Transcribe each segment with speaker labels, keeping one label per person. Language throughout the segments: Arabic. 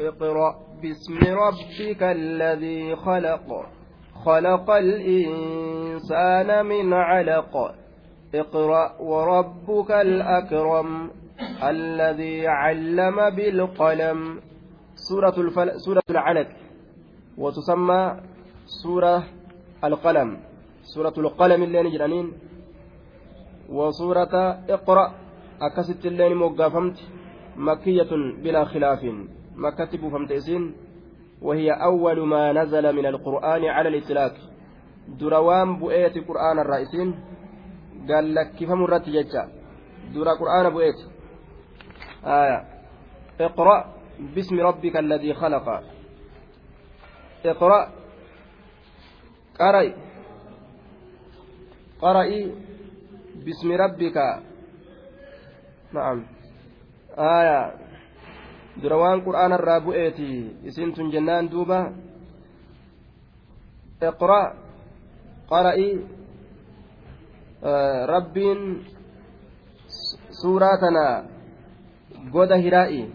Speaker 1: اقرأ باسم ربك الذي خلق. خلق الإنسان من علق. اقرأ وربك الأكرم الذي علم بالقلم. سورة, الفل... سورة العلق. وتسمى سورة القلم. سورة القلم اللي نجرانين وسورة اقرأ. أكست اللين موقفمت مكية بلا خلاف. مكة بوفمت إسين وهي أول ما نزل من القرآن على الإطلاق. دروان بؤية قرآن الرئيسين. قال لك كيف مرت ججا؟ درا قرآن بؤية آية. اقرأ باسم ربك الذي خلق. اقرأ. قرأي. قرأي باسم ربك. نعم. آية. دروان قرآن الرابئتي اسنتن جنان دوبا اقرأ قرأي آه ربين سوراتنا قد هرائي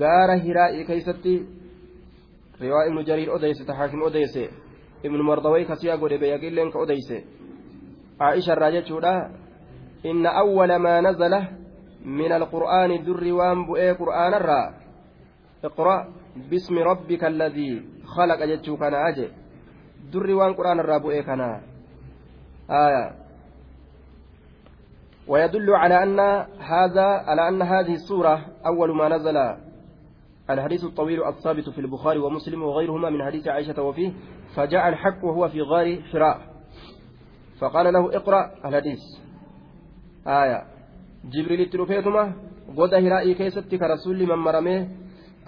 Speaker 1: غار هرائي كيستي رواء ابن جرير أديس تحاكم أديس ابن مردوي كسيا قد بيقلن كأديس عائشة الراجة إن أول ما نزل من القرآن در وان بؤي قرآن الرا. اقرأ باسم ربك الذي خلق جتشو كان أجي. در وان قرآن الرا بؤي كان. آية. ويدل على أن هذا على أن هذه السورة أول ما نزل الحديث الطويل الثابت في البخاري ومسلم وغيرهما من حديث عائشة وفيه فجاء الحق وهو في غار حراء. فقال له اقرأ الحديث. آية. جبريل اترفيتما goda hiraa'ii keessatti ka rasuulli mammaramee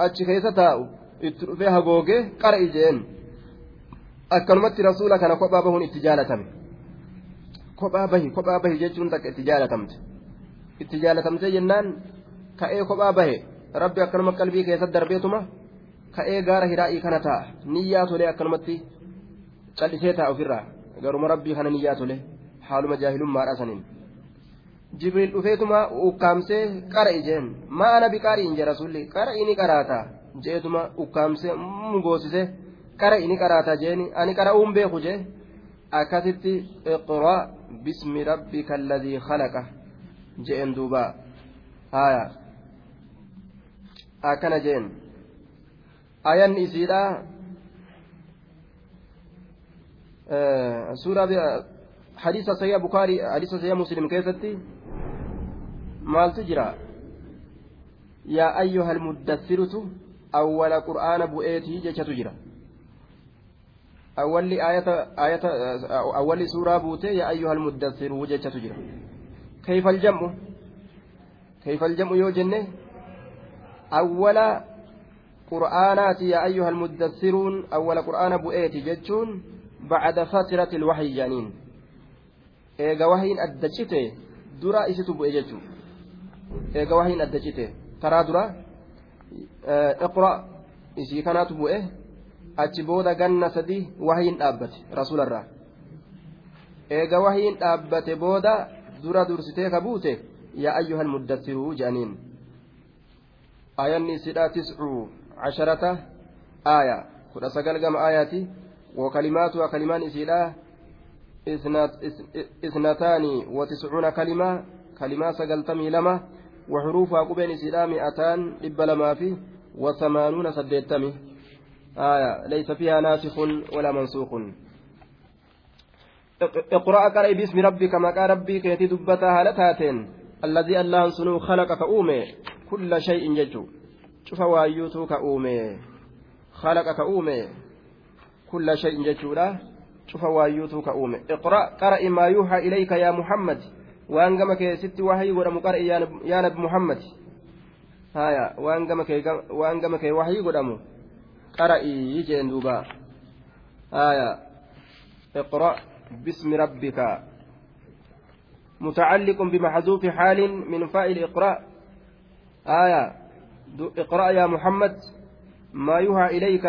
Speaker 1: achi keessa taa'u itti dhufee hagoogee qara ijeen akkanumatti rasuula kana kophaa bahuun itti jaalatame kophaa bahi kophaa bahi jechuun takka itti jaalatamte itti jaalatamtee jennaan ka'ee kophaa bahe rabbi akkanuma qalbii keessatti darbeetuma ka'ee gaara hiraa'ii kana taa'a niyyaa tolee akkanumatti callisee taa'a ofirraa garuma rabbii kana niyyaa tole haaluma jaahilummaadha saniin. Jibriil dhufeetuma ukkaamsee qara ijeen maa ana biqaariin jee rasulli qara ini qaraata jeetuma ukkaamsee mugoosise qara ini qaraata jeeni ani qara'uun beeku jee akkasitti iqra bismi rabbika alladii khalaqa jeen duuba haya akkana jeen ayanni isiidha suura hadiisa sayya bukaarii hadiisa sayya muslim keessatti maaltu jira? Yaa ayyuhal muddassirtu awwala qur'aana bu'eetii jechatu jira. Awwalli ayata ayata awwalli suuraa buutee yaa ayyuhal muddassiru jechatu jira. Kayfal jam'u? Kayfal jam'u yoo jenne awwala qur'aanaati yaa ayyuhal muddassiruun awwala qur'aana bu'eeti jechuun bacda fatirati ilwaxyi jaaniin eega wahiin adda cite dura isitu bu'e jechuudha eega wahiin adda cite karaa dura iqra isii kanaatu bu'e achi booda ganna sadi wahiin dhaabbate rasuularraa eega wahiin dhaabbate booda dura dursitee ka buute yaa ayyuhal muddassiruu jedhaniin aayanni isidhaa tiscuu casharata aaya kudha sagal gama aayaati وكلماتها كلمان إسيلا إثنتان وتسعون كلمة كلمة سقلتمي لما وحروفها قبين إسلام مئتان إب لما فيه وثمانون سديتمي. آية ليس فيها ناسخ ولا منسوخ. اقرأ قرأ باسم ربك ما ربي كيتي دبتها هالتاتين. الذي الله سنو خلق كأومي. كل شيء يجو. شوف وأيوتو كأومي. خلق كأومي. كل شيء يجو لا. شوف وأيوتو كأومي. اقرأ قرأ ما يوحى إليك يا محمد. Waan gama keessatti wahii godhamu qar'i yaa nabi muhammad haya waan gama kee wahii godhamu qara'ii jeen duuba haya اقرأ باسم ربك متعلق بمحذوف حال من فاعل إقراء آية اقرأ يا محمد ما يوحى إليك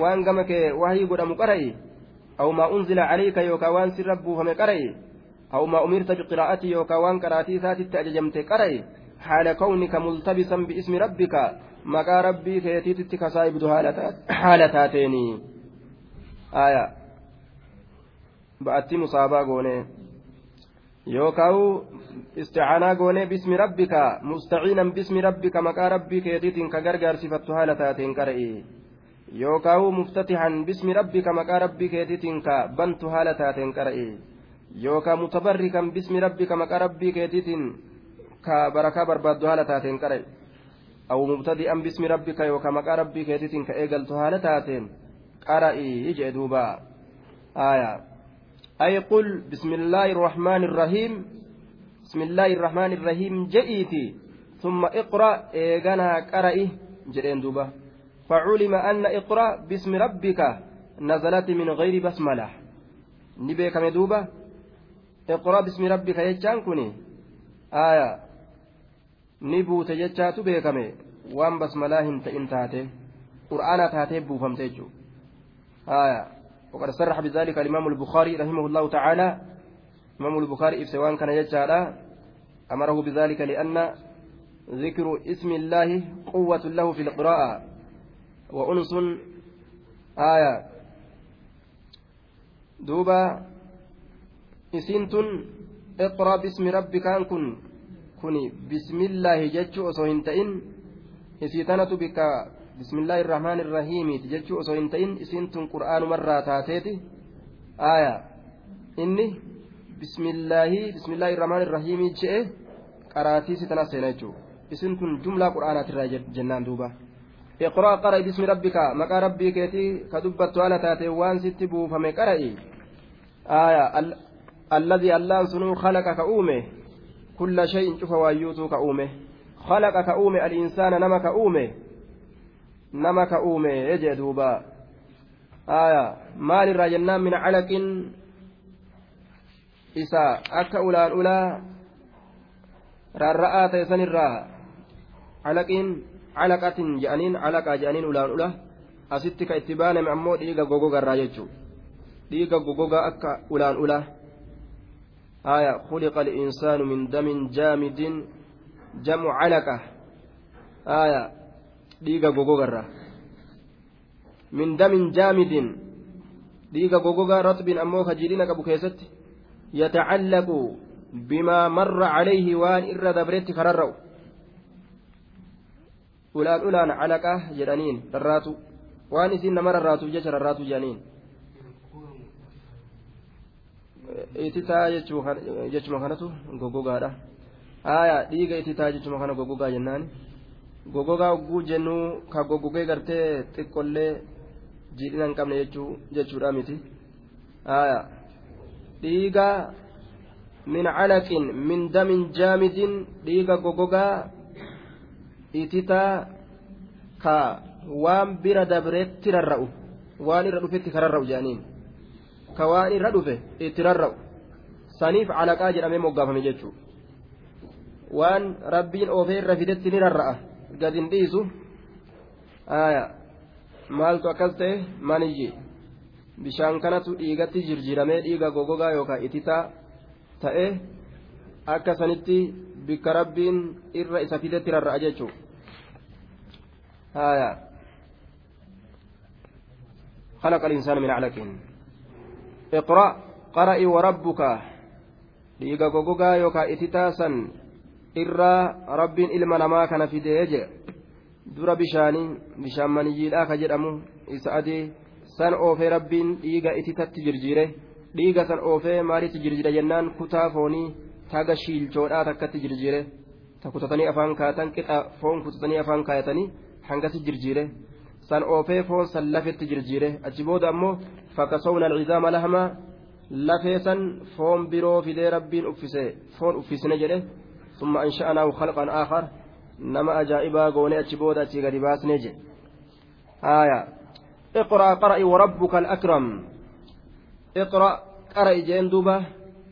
Speaker 1: وأنقمك وهي قد مقرئ أو ما أنزل عليك يوكا وانسي ربه فمقرئ أو ما أمرت بقراءته يوكا وان قراتي ذاتي أججمت قرأي حال كونك ملتبسا باسم ربك مقا ربي كيتيتك كسائب حالتاتين آية بأتي مصابا قوني goonee bismi rabbika mustaciinan bismi rabbika maqaa rabbii keetiitiin ka gargaarsifattu haala taateen qara'e yookaan muftatihan bismi rabbika maqaa rabbii keetiitiin ka bantu haala taateen qara'e yookaan mutabarrikan bismi rabbika maqaa rabbii keetiitiin ka barakaa barbaaddu haala taateen qara'e aw mubtadi'an bismi rabbika yookaan maqaa rabbii keetiitiin ka eegaltu haala taateen qara'e jee duuba aayaa. بسم الله الرحمن الرحيم بسم الله الرحمن الرحيم جئتي ثم اقرأ إيغانا قرئه جرين دوبا فعلم أن اقرأ باسم ربك نزلت من غير بسملة اقرأ باسم ربك يجان كني آية. نبوت جتشاتو بيكمي. وان بسملاهن تئن تاتي قرآن تاتي بوفمتيجو آية. وقد صرح بذلك الإمام البخاري رحمه الله تعالى. الإمام البخاري إفسوان كان يجعل أمره بذلك لأن ذكر اسم الله قوة له في القراءة. وأنس. آية. دوبا isiin tun iqraa bismi rabbi kaan kun kun bismillaahi jechuu osoo hin ta'in isii tanatu bikka bismillaahi irrahmaan irrahiimiiti jechuu osoo hin ta'in isiin tun qur'aanumarraa taateeti aaya inni bismillaahi bismillaahi irrahmaan irrahiimii je'e qaraatii si tana seena jechuudha isin tun jumlaa qur'aanaatirraa jennaan duuba. iqraa qara'i bismi rabbika maqaa rabbii keetii ka dubbattu haala taatee waan sitti buufame qara'i aaya. ال... الذي الله سنو خلق كأومه كل شيء شوف وايوتو كأومه خلق كأومه الإنسان نما كأومه nama ka uume jee duuba aya maalirraa jennaan min calaqin isa akka ulaan ulaa rarra'aa ta'e sanirraa calaqiin calaqatin je'aniin calaqaa je'aniin ulaan ula asitti ka itti baaname ammoo dhiiga gogogarraa jechuu dhiiga gogogaa akka ulaan ula aya خلق الإنسان من دم جامد جمع علقة آية gogogarra min damin jaamidin dhiiga gogogaa ratbin ammoo kajiidhina qabu keessatti yatacallaqu bimaa marra calayhi waan irra dabretti kararra'u ulaan ulaan calaqaa jedhaniin rarraatu waan isin nama rarraatuuf jecha rarraatu jedhaniin ititaa jechuma kanatu gogogaadha. Aya dhiiga ititaa jechuma kana gogogaa jennaani gogogaa hogguu jennu ka gogogee gartee xiqqollee jiidhina hin qabne jechuudha miti. Dhiiga min calaqin min damin jaamidin dhiiga gogogaa ititaa ka waan bira dabreetti rarra'u. Waan irra dhufetti ka rarra'u jedhaniin ka waan irra dhufe itti rarra'u saniif calaqaa jedhamee moggaafame jechuudha waan rabbiin oofee irra fidetti ni rarra'a. gad hin dhiisu maaltu akkas ta'e maniyyi bishaan kanatu dhiigatti jirjiiramee dhiiga gogogaa yookaan ititaa ta'e akka sanitti bikka rabbiin irra isa fidetti rarra'a jechuudha. خلق الإنسان من علق iqra qara'i warabbuka dhiiga gogogaa yookaa ititaa san irraa rabbiin ilma namaa kana fidee jedha dura bishaanii bishaan maniyyiidhaa ka jedhamu. Isa adii san oofee rabbiin dhiiga ititatti jirjiire dhiiga san oofee maalitti jirjire jennaan? Kutaa foonii taga shiilchoodhaa takkatti jirjiire kutatanii afaan kaatan qixa foon kutatanii afaan kaayatanii hangatti jirjiire san oofee foon san lafetti jirjiire achi booda ammoo fakkasowna alcizaama lahamaa lafee san foon biroo fidee rabbiin uffise foon uffisne jedhe ثم أنشأناه خلقا آخر. نما أجائبا قوني أتشبودا أتشيغا باس نجي آية. اقرأ قرأ وربك الأكرم. اقرأ قرأ جين دوبا.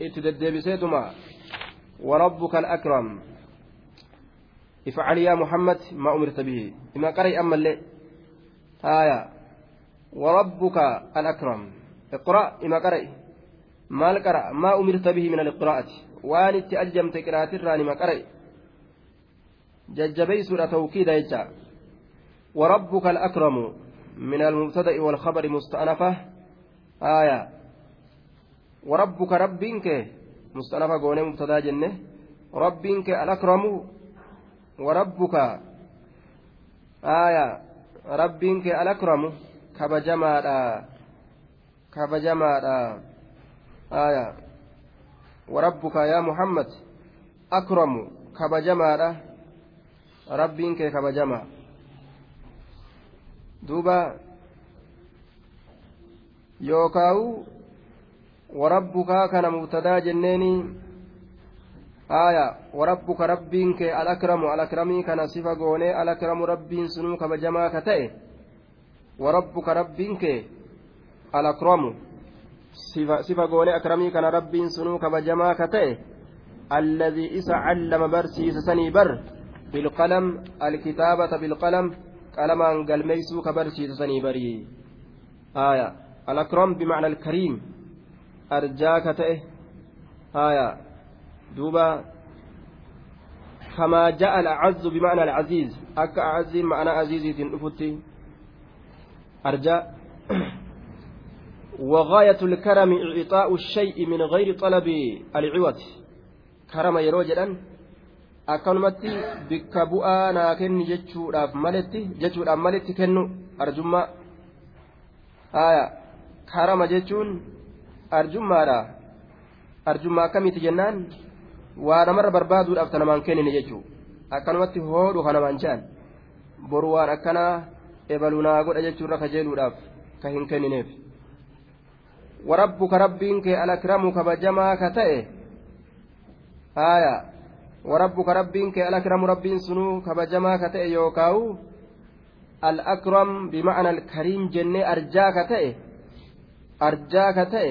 Speaker 1: اتددبسيتما وربك الأكرم. افعل يا محمد ما أمرت به. إما قرأ أما اللي. آية. وربك الأكرم. اقرأ إما قرأ. ما القرأ ما أمرت به من القراءة. waan itti ajjamte qiraatirraa nima qara'e jajjabeeysuudha tawkiida jecha وربك الأكرم. من المبتدأ والخبر مستأنفة. آية. وربك ربك. مستأنفة قولي مبتدأ جنة. ربك الأكرم. وربك. آية. ربك الأكرم. كبجمالا كبجمالا آية وربك يا محمد أكرم كبجمالا ربك كبجما دوبا يوكاو وربك كان مبتدا جنيني آية وربك ربك الأكرم الأكرمي كان صفة قوني الأكرم وربك ربك الأكرم. صفة قوني أكرمي كان ربين سنو كبجما كتئ الذي إسا علم برسيس سني بر. بالقلم الكتابة بالقلم قلمان قلميسو كبرسيس سني بري. آية. الأكرم بمعنى الكريم. أرجاك تئه آية. دوبا. كما جاء الأعز بمعنى العزيز. أك أعز معنى عزيز أفتي أرجاء وغاية الكرم إعطاء الشيء من غير طلب العوض كرم يروجدا akkanumatti bikka bu'aa naa kenni jechuudhaaf maletti jechuudhaaf maletti kennu arjummaa haya karama jechuun arjummaadha arjummaa akkamiiti jennaan waa namarra barbaaduudhaaf ta namaan kennine jechuu akkanumatti hoodhu ka namaan je'an boru waan akkanaa ebaluu naa godha jechuurra kajeeluudhaaf ka hin kennineef. Warabbuka rabbiin kee alakiramu kabajamaa ka ta'e haaya. Warabbuka rabbiin kee alakiramu rabbiin sunuu kabajamaa ka ta'e yookaawu? Alakram bima'ana alkariim jennee arjaa ka ta'e arjaa ka ta'e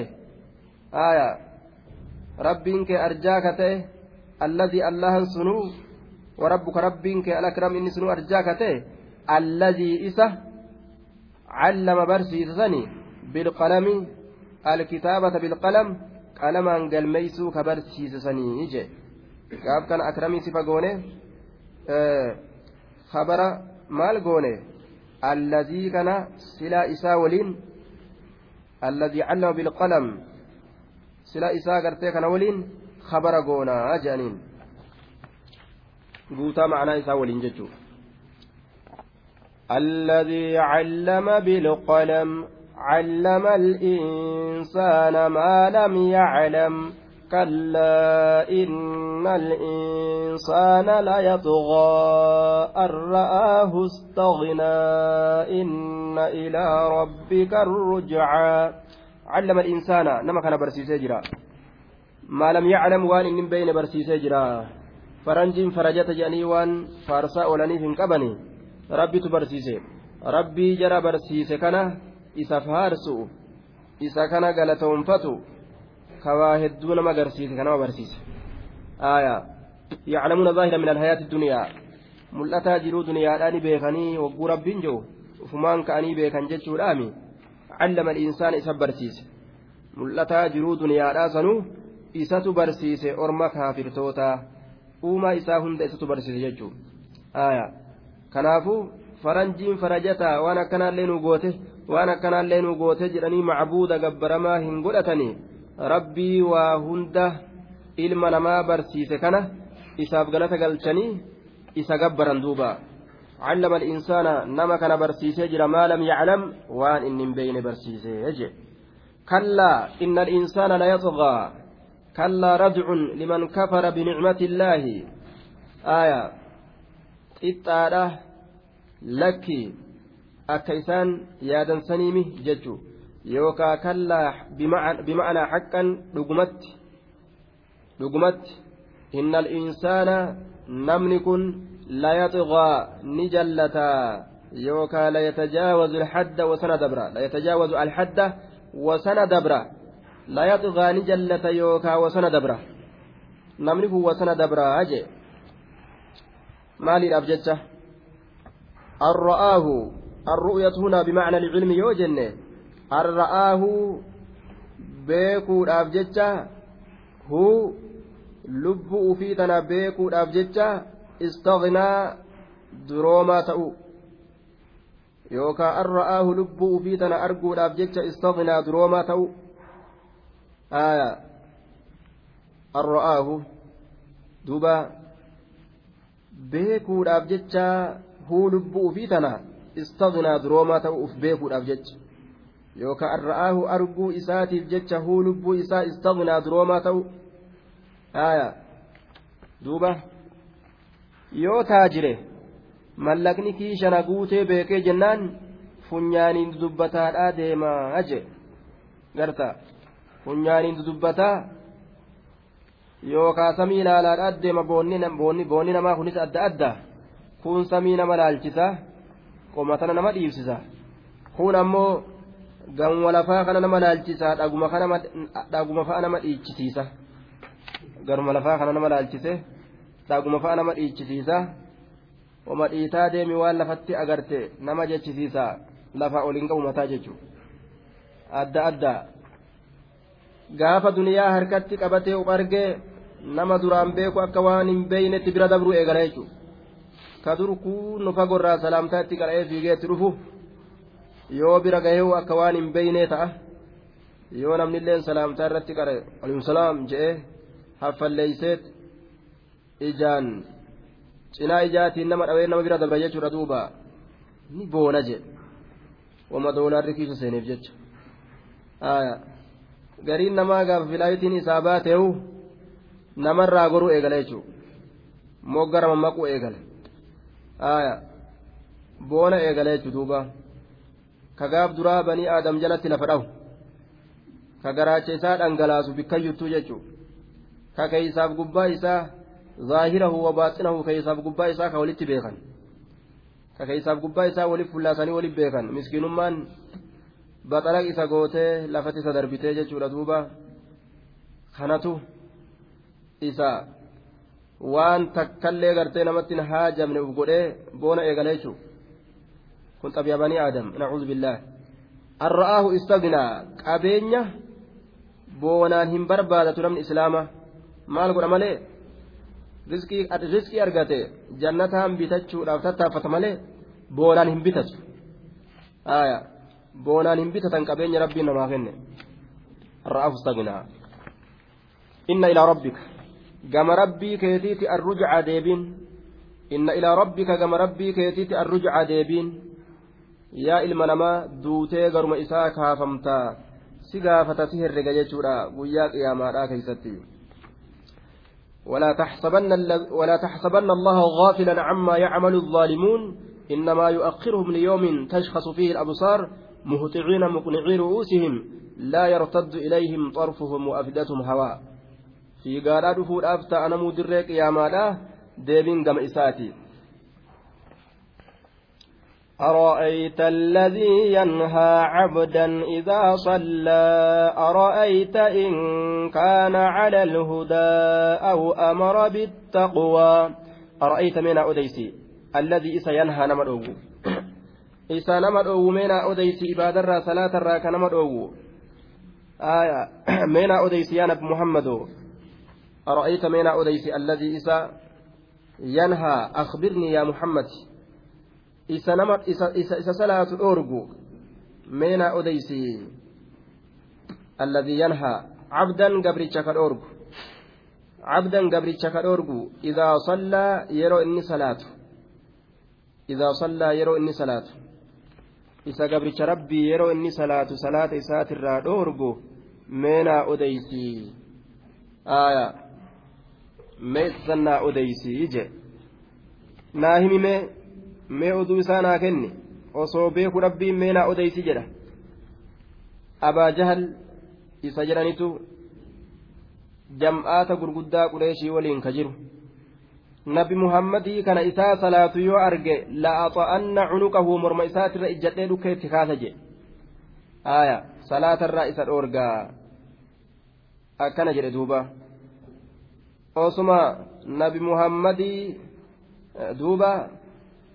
Speaker 1: haaya. Rabbiin kee arjaa ka ta'e alladii allahan sunuu. Warabbuka rabbiin kee alakiram inni sunuu arjaa ka ta'e الذي إسه علم برسيسني بالقلم الكتابة بالقلم قلما قلميسو كبرسيسني إجي. gaaf kana akramii sifa goone khabara maal goone الذي كان سلا إسا ولين الذي علم بالقلم. سلا إسا قرتي كان ولين خبر قونا جانين قوتا معنى إسا ولين ججو الذي علم بالقلم علم الإنسان ما لم يعلم. كلا إن الإنسان ليطغى أن رآه استغنى. إن إلى ربك الرجعى. علم الإنسان نما كان برسيسي جرا. ما لم يعلم وان إن بين برسيسي جرا. فرنج فرجت جاني وان فارسا ولني في قبني. برسيسي كان إسا فارسو إسا كان قالتهم فتو كوا هدو نما غرسيس كنما برسيس آية يعلمون ظاهرا من الحياة الدنيا ملأتا جرو دنيا داني بيخني وقو ربين جو وفمان كأني بيخن جتشو رامي علم الإنسان إسا برسيس ملأتا جرو دنيا داسنو إساتو برسيس أرما كافر توتا uumaa isaa hunda isatu barsiise jechuun aayaa kanaafuu faranjiin farajataa waan akkanaallee nu goote waan akkanaallee nu goote jedhanii macbuuda gabbaramaa hin godhatanii rabbii waa hunda ilma namaa barsiise kana isaaf galata galchanii isa gabbaran duuba علم الإنسان نما كان برسيسي جرى ما لم يعلم وان إن بين برسيسي يجي كلا إن الإنسان لا يطغى كلا ردع لمن كفر بنعمة الله آية إتارة لك أكيسان يادا سنيمي ججو yookaa kallaa bima'anaa haqqan dhugumatti dhugumatti innal insaana namni kun layaxigaa ni jallataa yookaa layatajaawazu alhadda wasana dabra layatajaawazu alhadda wasana dabra layaxigaa ni jallata yookaa wasana dabra namni kun wasana dabraa jee maaliidhaaf jecha الرآه الرؤية هنا بمعنى العلم يوجنه har'a'aahu beekuudhaaf jecha huu lubbuu ufii tana beekuudhaaf jecha istaghnaa duroomaa ta'u yookaan an ra'aahu lubbuu ufii tana arguudhaaf jecha istaghnaa duroomaa ta'u aayaa an ra'aahu duuba beekuudhaaf jecha huu lubbuu ufii tana istaghnaa duroomaa ta'u uf beekuudhaaf jecha yookaan an ra'aahu arguu isaatiif jecha huu lubbuu isaa istaghnaa duroomaa ta'u aayaa duuba yoo taajire mallaqni kiishana guutee beekee jennaan funyaaniin dubbataadhaa deemaa jee garta funyaaniin dubbataa yookaan samii ilaalaadhaa deema boonni namaa kunis adda adda. Kun samii nama laalchisa qomatana nama dhiibsisa. Kun ammoo gamuma lafaa kana nama laalchisa dhaguma fa'a nama dhiichisiisa. Garuma lafaa kana nama laalchise dhaguma fa'a nama dhiichisiisa. Wama dhiitaa deemi waan lafatti agarte nama jechisiisa. Lafa oliin qabu mataa jechuun. Adda addaa gaafa duniyaa harkatti qabatee uf argee nama duraan beeku akka waan hin beeynetti bira dabruu eegala jechuudha. Ka dur kun fagorraa salaamtaa itti qara'ee fiigeetti dhufu yoo bira gahee akka waan hin beeynee ta'a. Yoo namni illee salaamtaa irratti qara'e waliin salaam je'ee haffalleeyseet ijaan cinaa ijaatiin nama dhawee nama bira dabra jechuudha duuba. Ni boona jedhe wama doolaarri kiisa seeneef jecha. Gariin namaa gaafa filaayitiin isaa baateewu namarraa goruu eegala jechuudha moggara mammaquu eegala boona eegala jechuudha duuba ka gaaf duraa banii aadam jalatti lafa dhawu ka garaacha isaa dhangalaasu bikkayyuttuu jechuudha ka keeysaaf gubbaa isaa. ظاهره وباطنه كيساف قبا إساء كولت بيخن كيساف قبا إساء ولف فلاساني ولف بيخن مسكين من بطلق إساء قوته لفت إساء دربته جيشورا دوبا خنته isa waan takkallee gartee namatti hin haajamne uf godhee boona eegale jechuun kun xabiya banii aadam nacuudhu billaa arra'aahu istagnaa qabeenya boonaan hin barbaadatu namni islaama. Maal godha malee? Riskii argate. Jannataan bitachuudhaaf tattaaffata malee boonaan hin bitatu. Boonaan hin bitatan qabeenya rabbiin namaa kenne. Arra'aahu istagnaa inna ilaa rabbika. Keetiiti arrujca deebiin inna ilaa rabbika gama rabbii keetiiti arrujca deebiin yaa ilma namaa duutee garuma isaa kaafamtaa si gaafata si herrega jechuudha guyyaa qiyaamaadhaa keeysatti ولا تحسبن ولا تحسبن الله غافلا عما يعمل الظالمون إنما يؤخرهم ليوم تشخص فيه الأبصار مهطعين مقنعي رؤوسهم لا يرتد إليهم طرفهم وأفئدتهم هواء أفتى أنا مدرك يا مالا ديبين قم إساتي أرأيت الذي ينهى عبدا إذا صلى؟ أرأيت إن كان على الهدى أو أمر بالتقوى؟ أرأيت من أديسي الذي إسا ينهى نمر أوه إسا نمر أوه من أديسي إبادر صلاة الراك نمر أوه آية. من أديسي يا نبي أرأيت من أديسي الذي إسا ينهى أخبرني يا محمد nama isa isa salaatu dhoorgu meenaa odeysi alladii yanhaa cabdan gabricha ka dhoorgu cabdan gabricha ka dhoorgu idaa sallaa yeroo inni salaatu idaa sallaa yeroo inni salaatu isa gabricha rabbii yeroo inni salaatu salaata isaatirraa dhoorgu meenaa odeysi aya mee sannaa odeysi je naa himimee mee oduu isaa naa kenni osoo beeku rabbiin mee naa odeysi jedha abaa jahal isa jedhanitu jam'aata gurguddaa qureeshii waliin ka jiru nabi muhammadii kana isaa salaatu yoo arge la'axa'anna cunuqahu morma isaatirra ijjadhee dhukkeetti kaasa jedhe aya salaatarraa isa dhoorgaa akkana jedhe duuba osuma nabi muhammadii duuba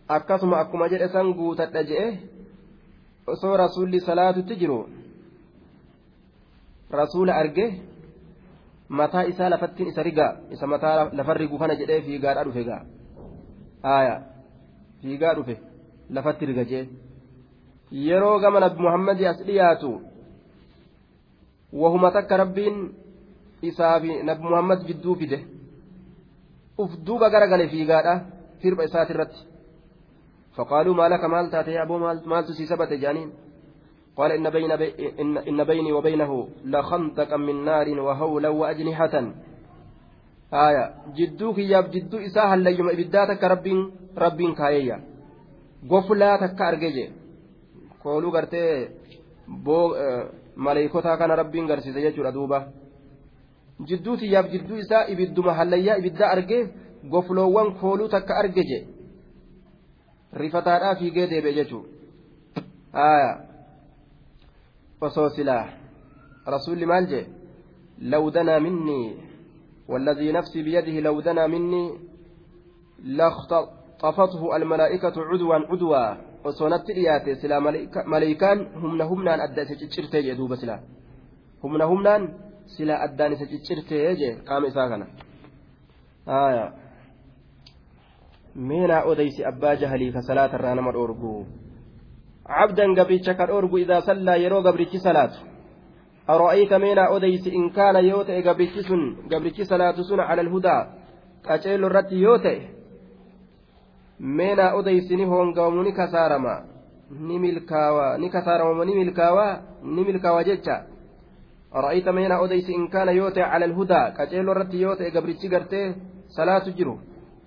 Speaker 1: akkasuma akkuma jedhe san guutadha jedhe osoo rasuulli salaatutti jiru rasuula arge mataa isaa lafattiin isa rigaa isa mataa lafa rigu kana jedhee fiigaadha dhufe gaa aaya fiigaa dhufe lafatti rigajee yeroo gama nabi muhammadii as dhiyaatu wahuma takka rabbiin isaafi nabi muhammad jidduu fide. Uf duuba garagale fiigaadha firba isaati irratti. فقالوا ما لك مال تاتي يا أبو مال تسي سبت جانين قال إن, بين بي إن, إن بيني وبينه لخندقا من نار وهولا وأجنحة آية جدوك يا جدو إساها الليم إبداتك رب رب كايا غفلا تك أرججي قولوا قرتي بو kana rabbiin garsiise jechuudha duuba. Jidduu tiyyaaf jidduu isaa ibidduma hallayyaa ibiddaa argee gofloowwan kooluu takka arge je rifataadhaa fiigee deebi'e jechuudha osoo silaa rasuulli maal jee lawdanaa minnii والذي نفسي بيده لو دنا مني لاختطفته الملائكة عدوا عدوا وصنت إياتي سلا ملائكان هم همنان أدى سجرتي جدوب سلا هم همنان سلا أداني سجرتي جي قام إساقنا آية meenaa odeysi abbaa jahalii ka salaata irraa nama dhoorgu cabdan gabricha ka dhoorgu idaa sallaa yeroo gabrichi salaatu ara'ayta meenaa odeysi in kaana yoo ta'e gabrichi sun gabrichi salaatu sun cala alhudaa qaceelo irratti yoo ta'e meenaa odeysi ni hoongawamu ni kasaarama ni milkaawa ni kasaarama ni milkaawa ni milkaawa jecha odeysi in kaana yoo ta'e cala alhudaa qaceelo irratti yoo ta'e gabrichi gartee salaatu jiru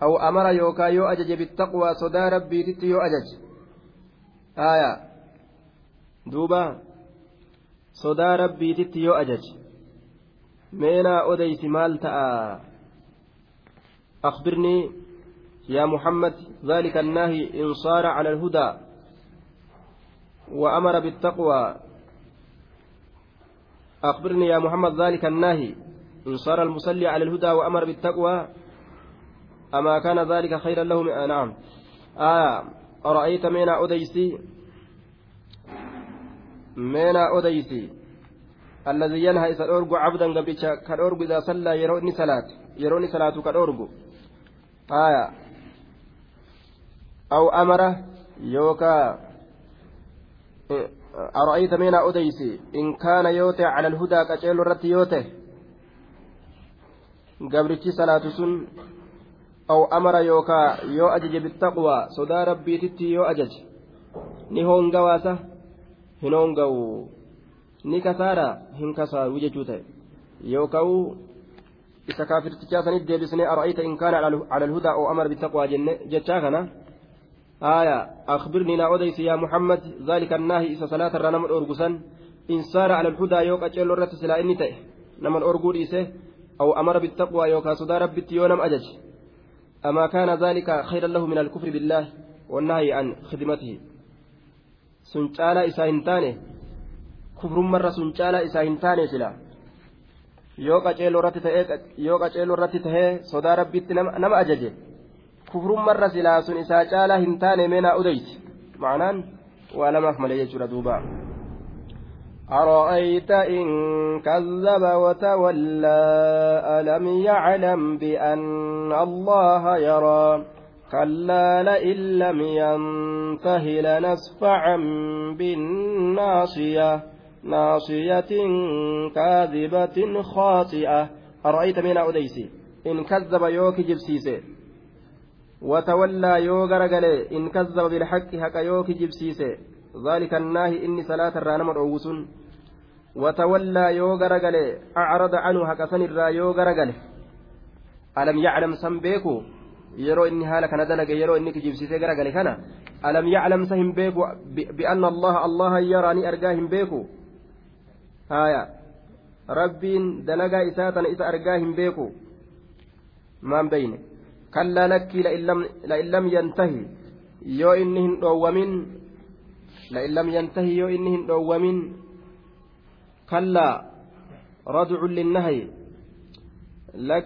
Speaker 1: أو أمر يوكا يو أجج بالتقوى صدى ربي تت يو أجج. آية. دوبا. صدى ربي تت يو أجج. مينا أديس مال أخبرني يا محمد ذلك النهي إن صار على الهدى وأمر بالتقوى. أخبرني يا محمد ذلك النهي. إن صار المصلي على الهدى وأمر بالتقوى أما كان ذلك خيرا لهم آه نعم. آه أرأيت مينا أديسي مينا أديسي الذي ينهى إذا أرجو عبدا قبيتشا كالأرجو إذا صلى يروني صلاة يروني صلاة كالأرجو آية أو أمره يوكا. أرأيت مينا أديسي؟ إن كان يوتي على الهدى كأجيل الرت يوتي. قبرتي صلاة سن. أو أمر يوكا يو أجج بالتقوى. صدا ربي تتي يو أجج. نهون قواسة هنون قو. نكسارا. هنكسار. وججوته يوكاو. isa kaafirtichaa sanit deebisnee ara'ayta in kaana cala alhudaa oo amar bitaqwaa jenne jechaa kana naa odeysi yaa muhammad zaalika annaahi isa salaata irraa nama dhoorgusan in saara cala alhudaa yoo qaceello irratti silaa inni ta'e nama dhoorguu dhiise aw amara bittaqwaa yookaa sodaa rabbitti yoo nam ajaje أما كان ذلك خيرا له من الكفر بالله والنهي عن خدمته سنشالا إساهنتاني كفر مرة سنشالا إساهنتاني سلا yoo qaceeloo irratti tahee sodaa rabbitti nama ajaje kufrummarra silaa sun isaa caalaa hin taane meenaa udeyti ma'anaan waa lamaaf malee أرأيت إن كذب وتولى ألم يعلم بأن الله يرى كلا لئن لم ينته لنسفعا بالناصية ناصية كاذبة خاطئة أرأيت من أوديسي إن كذب يوك جبسيسي وتولى يوغر إن كذب بالحق حق يوك جبسيسي ذلك الناهي إني صلاة الرانم الأوسن وتولى يو غرغله أعرض عنه هكسن الرا يو غرغله ألم يعلم kana dalage yeroo inni kijibsiisee garagale kana alam yaclam sa hin beeku bianna allaha allaha yaraa ni argaa hin beeku haya rabbiin dalagaa isaa tana isa argaa hin beeku maan beyne lain lam yantahi yoo inni hin dhoowwamin lain lam yantahi yoo inni hin dhoowwamin كلا ردع للنهي la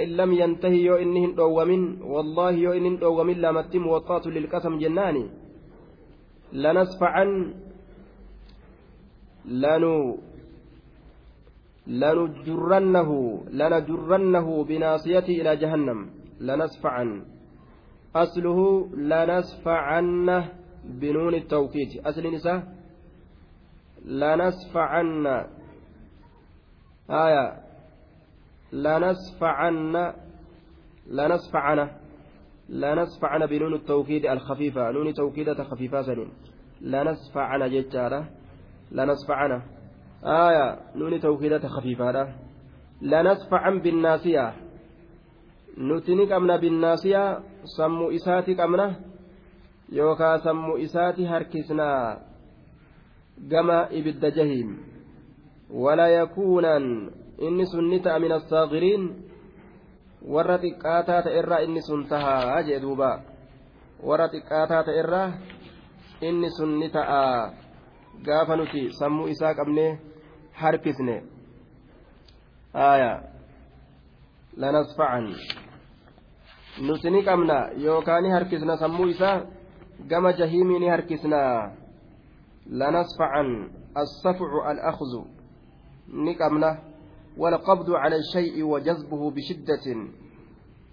Speaker 1: in lam yantahi yoo inni hin dhoowwamin wallaahi yoo inni hin dhoowwamin lamatti muwaxaatu lilqasam jennaani lanasfacan lanu lanujurrannahu lanajurrannahu binaasiyatii ilaa jahannam lanasfacan أصله لنسفعن بنون التوكيد. أصل نساء لنسفعن. آية. لنسفعن. لنسفعن. لنسفعن بنون التوكيد الخفيفة. نون توكيدة خفيفة سنين. لنسفعن جتارة لنسفعن. آية. نون توكيدة خفيفة لنسفعن بالناسية. نتني قمنا بالناسية سمو إساتي قمنا يوكا سمو إساتي هركسنا gama ibidda jahiim wala yakuunan inni sun ni ta'a min assaagiriin warra xiqqaataa ta'e irraa inni sun tahaa jee duuba warra xiqqaataa ta'e irraa inni sun ni ta'a gaafa nuti sammuu isaa qabnee harkisne aya lanasfacan nuti ni qabna yookaan ni harkisna sammuu isaa gama jahiimii ni harkisna لنصفعا الصفع الأخذ. نقمنا والقبض على الشيء وجذبه بشدة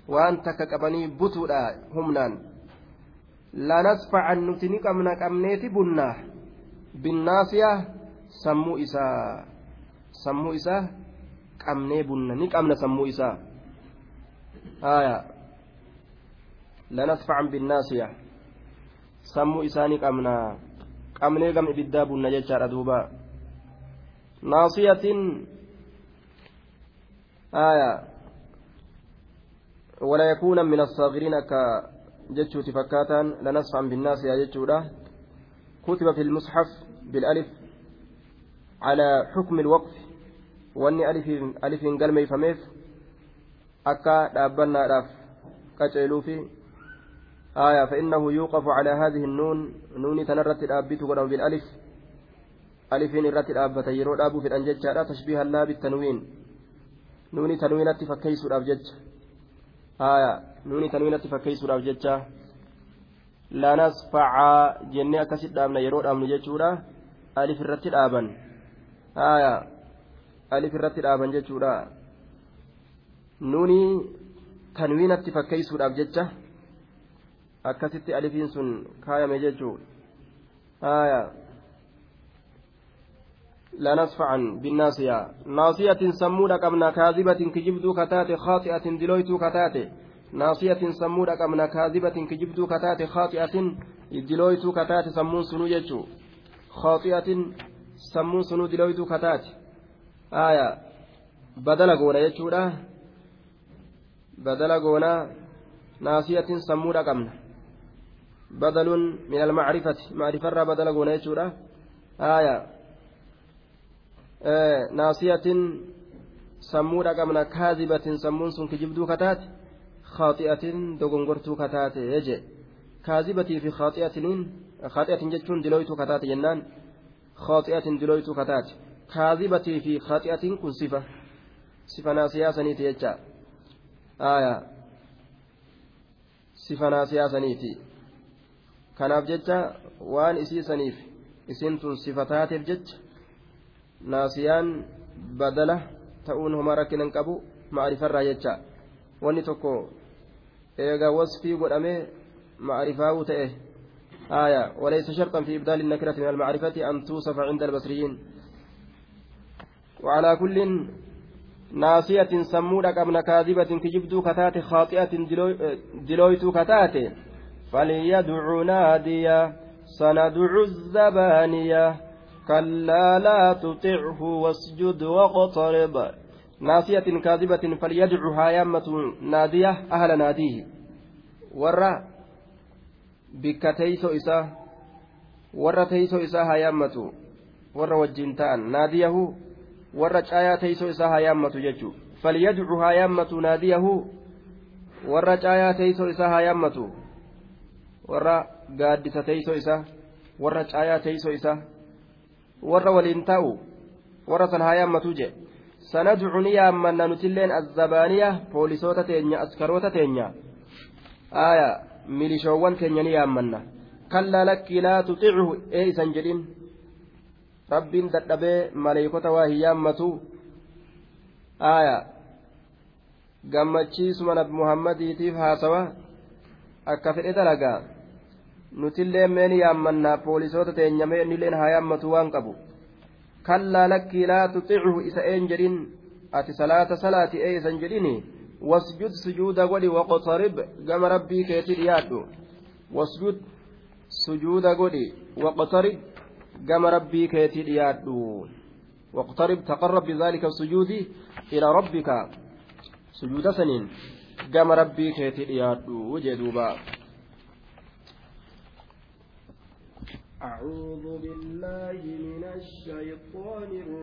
Speaker 1: وأنت كقبني بطولا همنان لنصفعا نتنقمنا قمنيت بنا بالناسية سمو إساء سمو إساء قمني بنا نقمنا سمو إساء آية. لنصفعا بالناسية سمو إساء نقمنا qabnee gam ibiddaa bunna jechaadha duuba naasiyatin aya ولا يكون من الصاغرين كا جتشو تفكاتا لنصفا بالناس يا جتشودا كتب في المصحف بالألف على حكم الوقف. واني ألف ألف قلمي فميف. راف كتشيلو في آية فإنه يوقف على هذه النون نون تنرت الآبت ولو بالألف ألف الرت الآبة يرو الآب في الأنجج لا بالتنوين نون تنوينة فكيس الأبجج آية نون تنوينة فكيس الأبجج لا نصفع جنة أكسد دامنا يرو الآب نججورا ألف الرت الآبا آية ألف الرت الآبا ججورا نوني تنوينة فكيس الأبجج akkasitti alifiin sun kaayame jechuun aya لنصفعا بالناصية ناصية سمودة قمنا كاذبة كجبدو كتاتي خاطئة دلويتو كتاتي ناصية سمودة قمنا كاذبة كجبدو كتاتي خاطئة دلويتو كتاتي سمون سنو يجو خاطئة سمون سنو دلويتو كتاتي آية بدل قونا يجو بدل قونا ناصية سمودة قمنا بدل من المعرفة. معرفة را بدل قونا يجورا. آية. آه ناصية سمورا قمنا كاذبة سمون سن كجبدو كتات. خاطئة دغنغرتو كتات. يجي. كاذبة في خاطئة خاطئة جتون دلويتو كتات جنان خاطئة دلويتو كتات. كاذبة في خاطئة كن صفة. صفة ناسية سنيتي يجا آية صفة ناسية سنيتي kanaaf jecha waan isiisaniif isin tun sifataateef jecha naasiyaan badala ta'uun homaa rakkinan qabu ma'arifarraa jecha wanni tokko eegaa wasfii godhamee ma'arifaa'uu ta'e آية وليس شرطا في إبدال النكرة من المعرفة أن توصف عند البصريين وعلى كل ناصية سمودة قبل كاذبة كجبدو كتات خاطئة دلويتو كتات. فليدع ناديا سندع الزبانية كلا لا تطعه واسجد واقترب. ناسية كاذبة فليدعها يامة نادية أهل ناديه. ورّا warra teeyso isaa haa yaammatu warra wajjin ta'an naadiyahu warra caayaa teeyso isaa haa yaammatu jechuu falyadcu haa yaammatu naadiyahu warra caayaa teeyso isaa haa yaammatu warra gaaddisa teeysoo isaa warra caayaa teeysoo isaa warra waliin taa'u warra san haa yaammatuu jee sanadcu ni yaammanna nutilleen azzabaaniya poolisoota teenya askaroota teenya aya milishoowwan keenya ni yaammanna kallaa lakkii laa tuxichu ee isan jedhin rabbiin dadhabee maleeykota waa hin yaammatu. Aya gammachiisuma nabi muhammadiitiif haasawa. Akka fedhe dalagaa. Nutillee meen yaammannaa poolisoota teenyamee innilleen haa yaammatu waan qabu. Kallaa lakkii laa tuxichu isa een jedhin. Ati salaata salaati ee isan jedhini wasjud sujuuda godhi waqtarib. Gama rabbii keetii dhiyaadhu. Wasjud sujuuda godhi waqtarib rabbii keetii dhiyaadhu واقترب تقرب بذلك السجود إلى ربك. سجود سنين. قام ربي كيتي يادو وجدوبا أعوذ بالله من الشيطان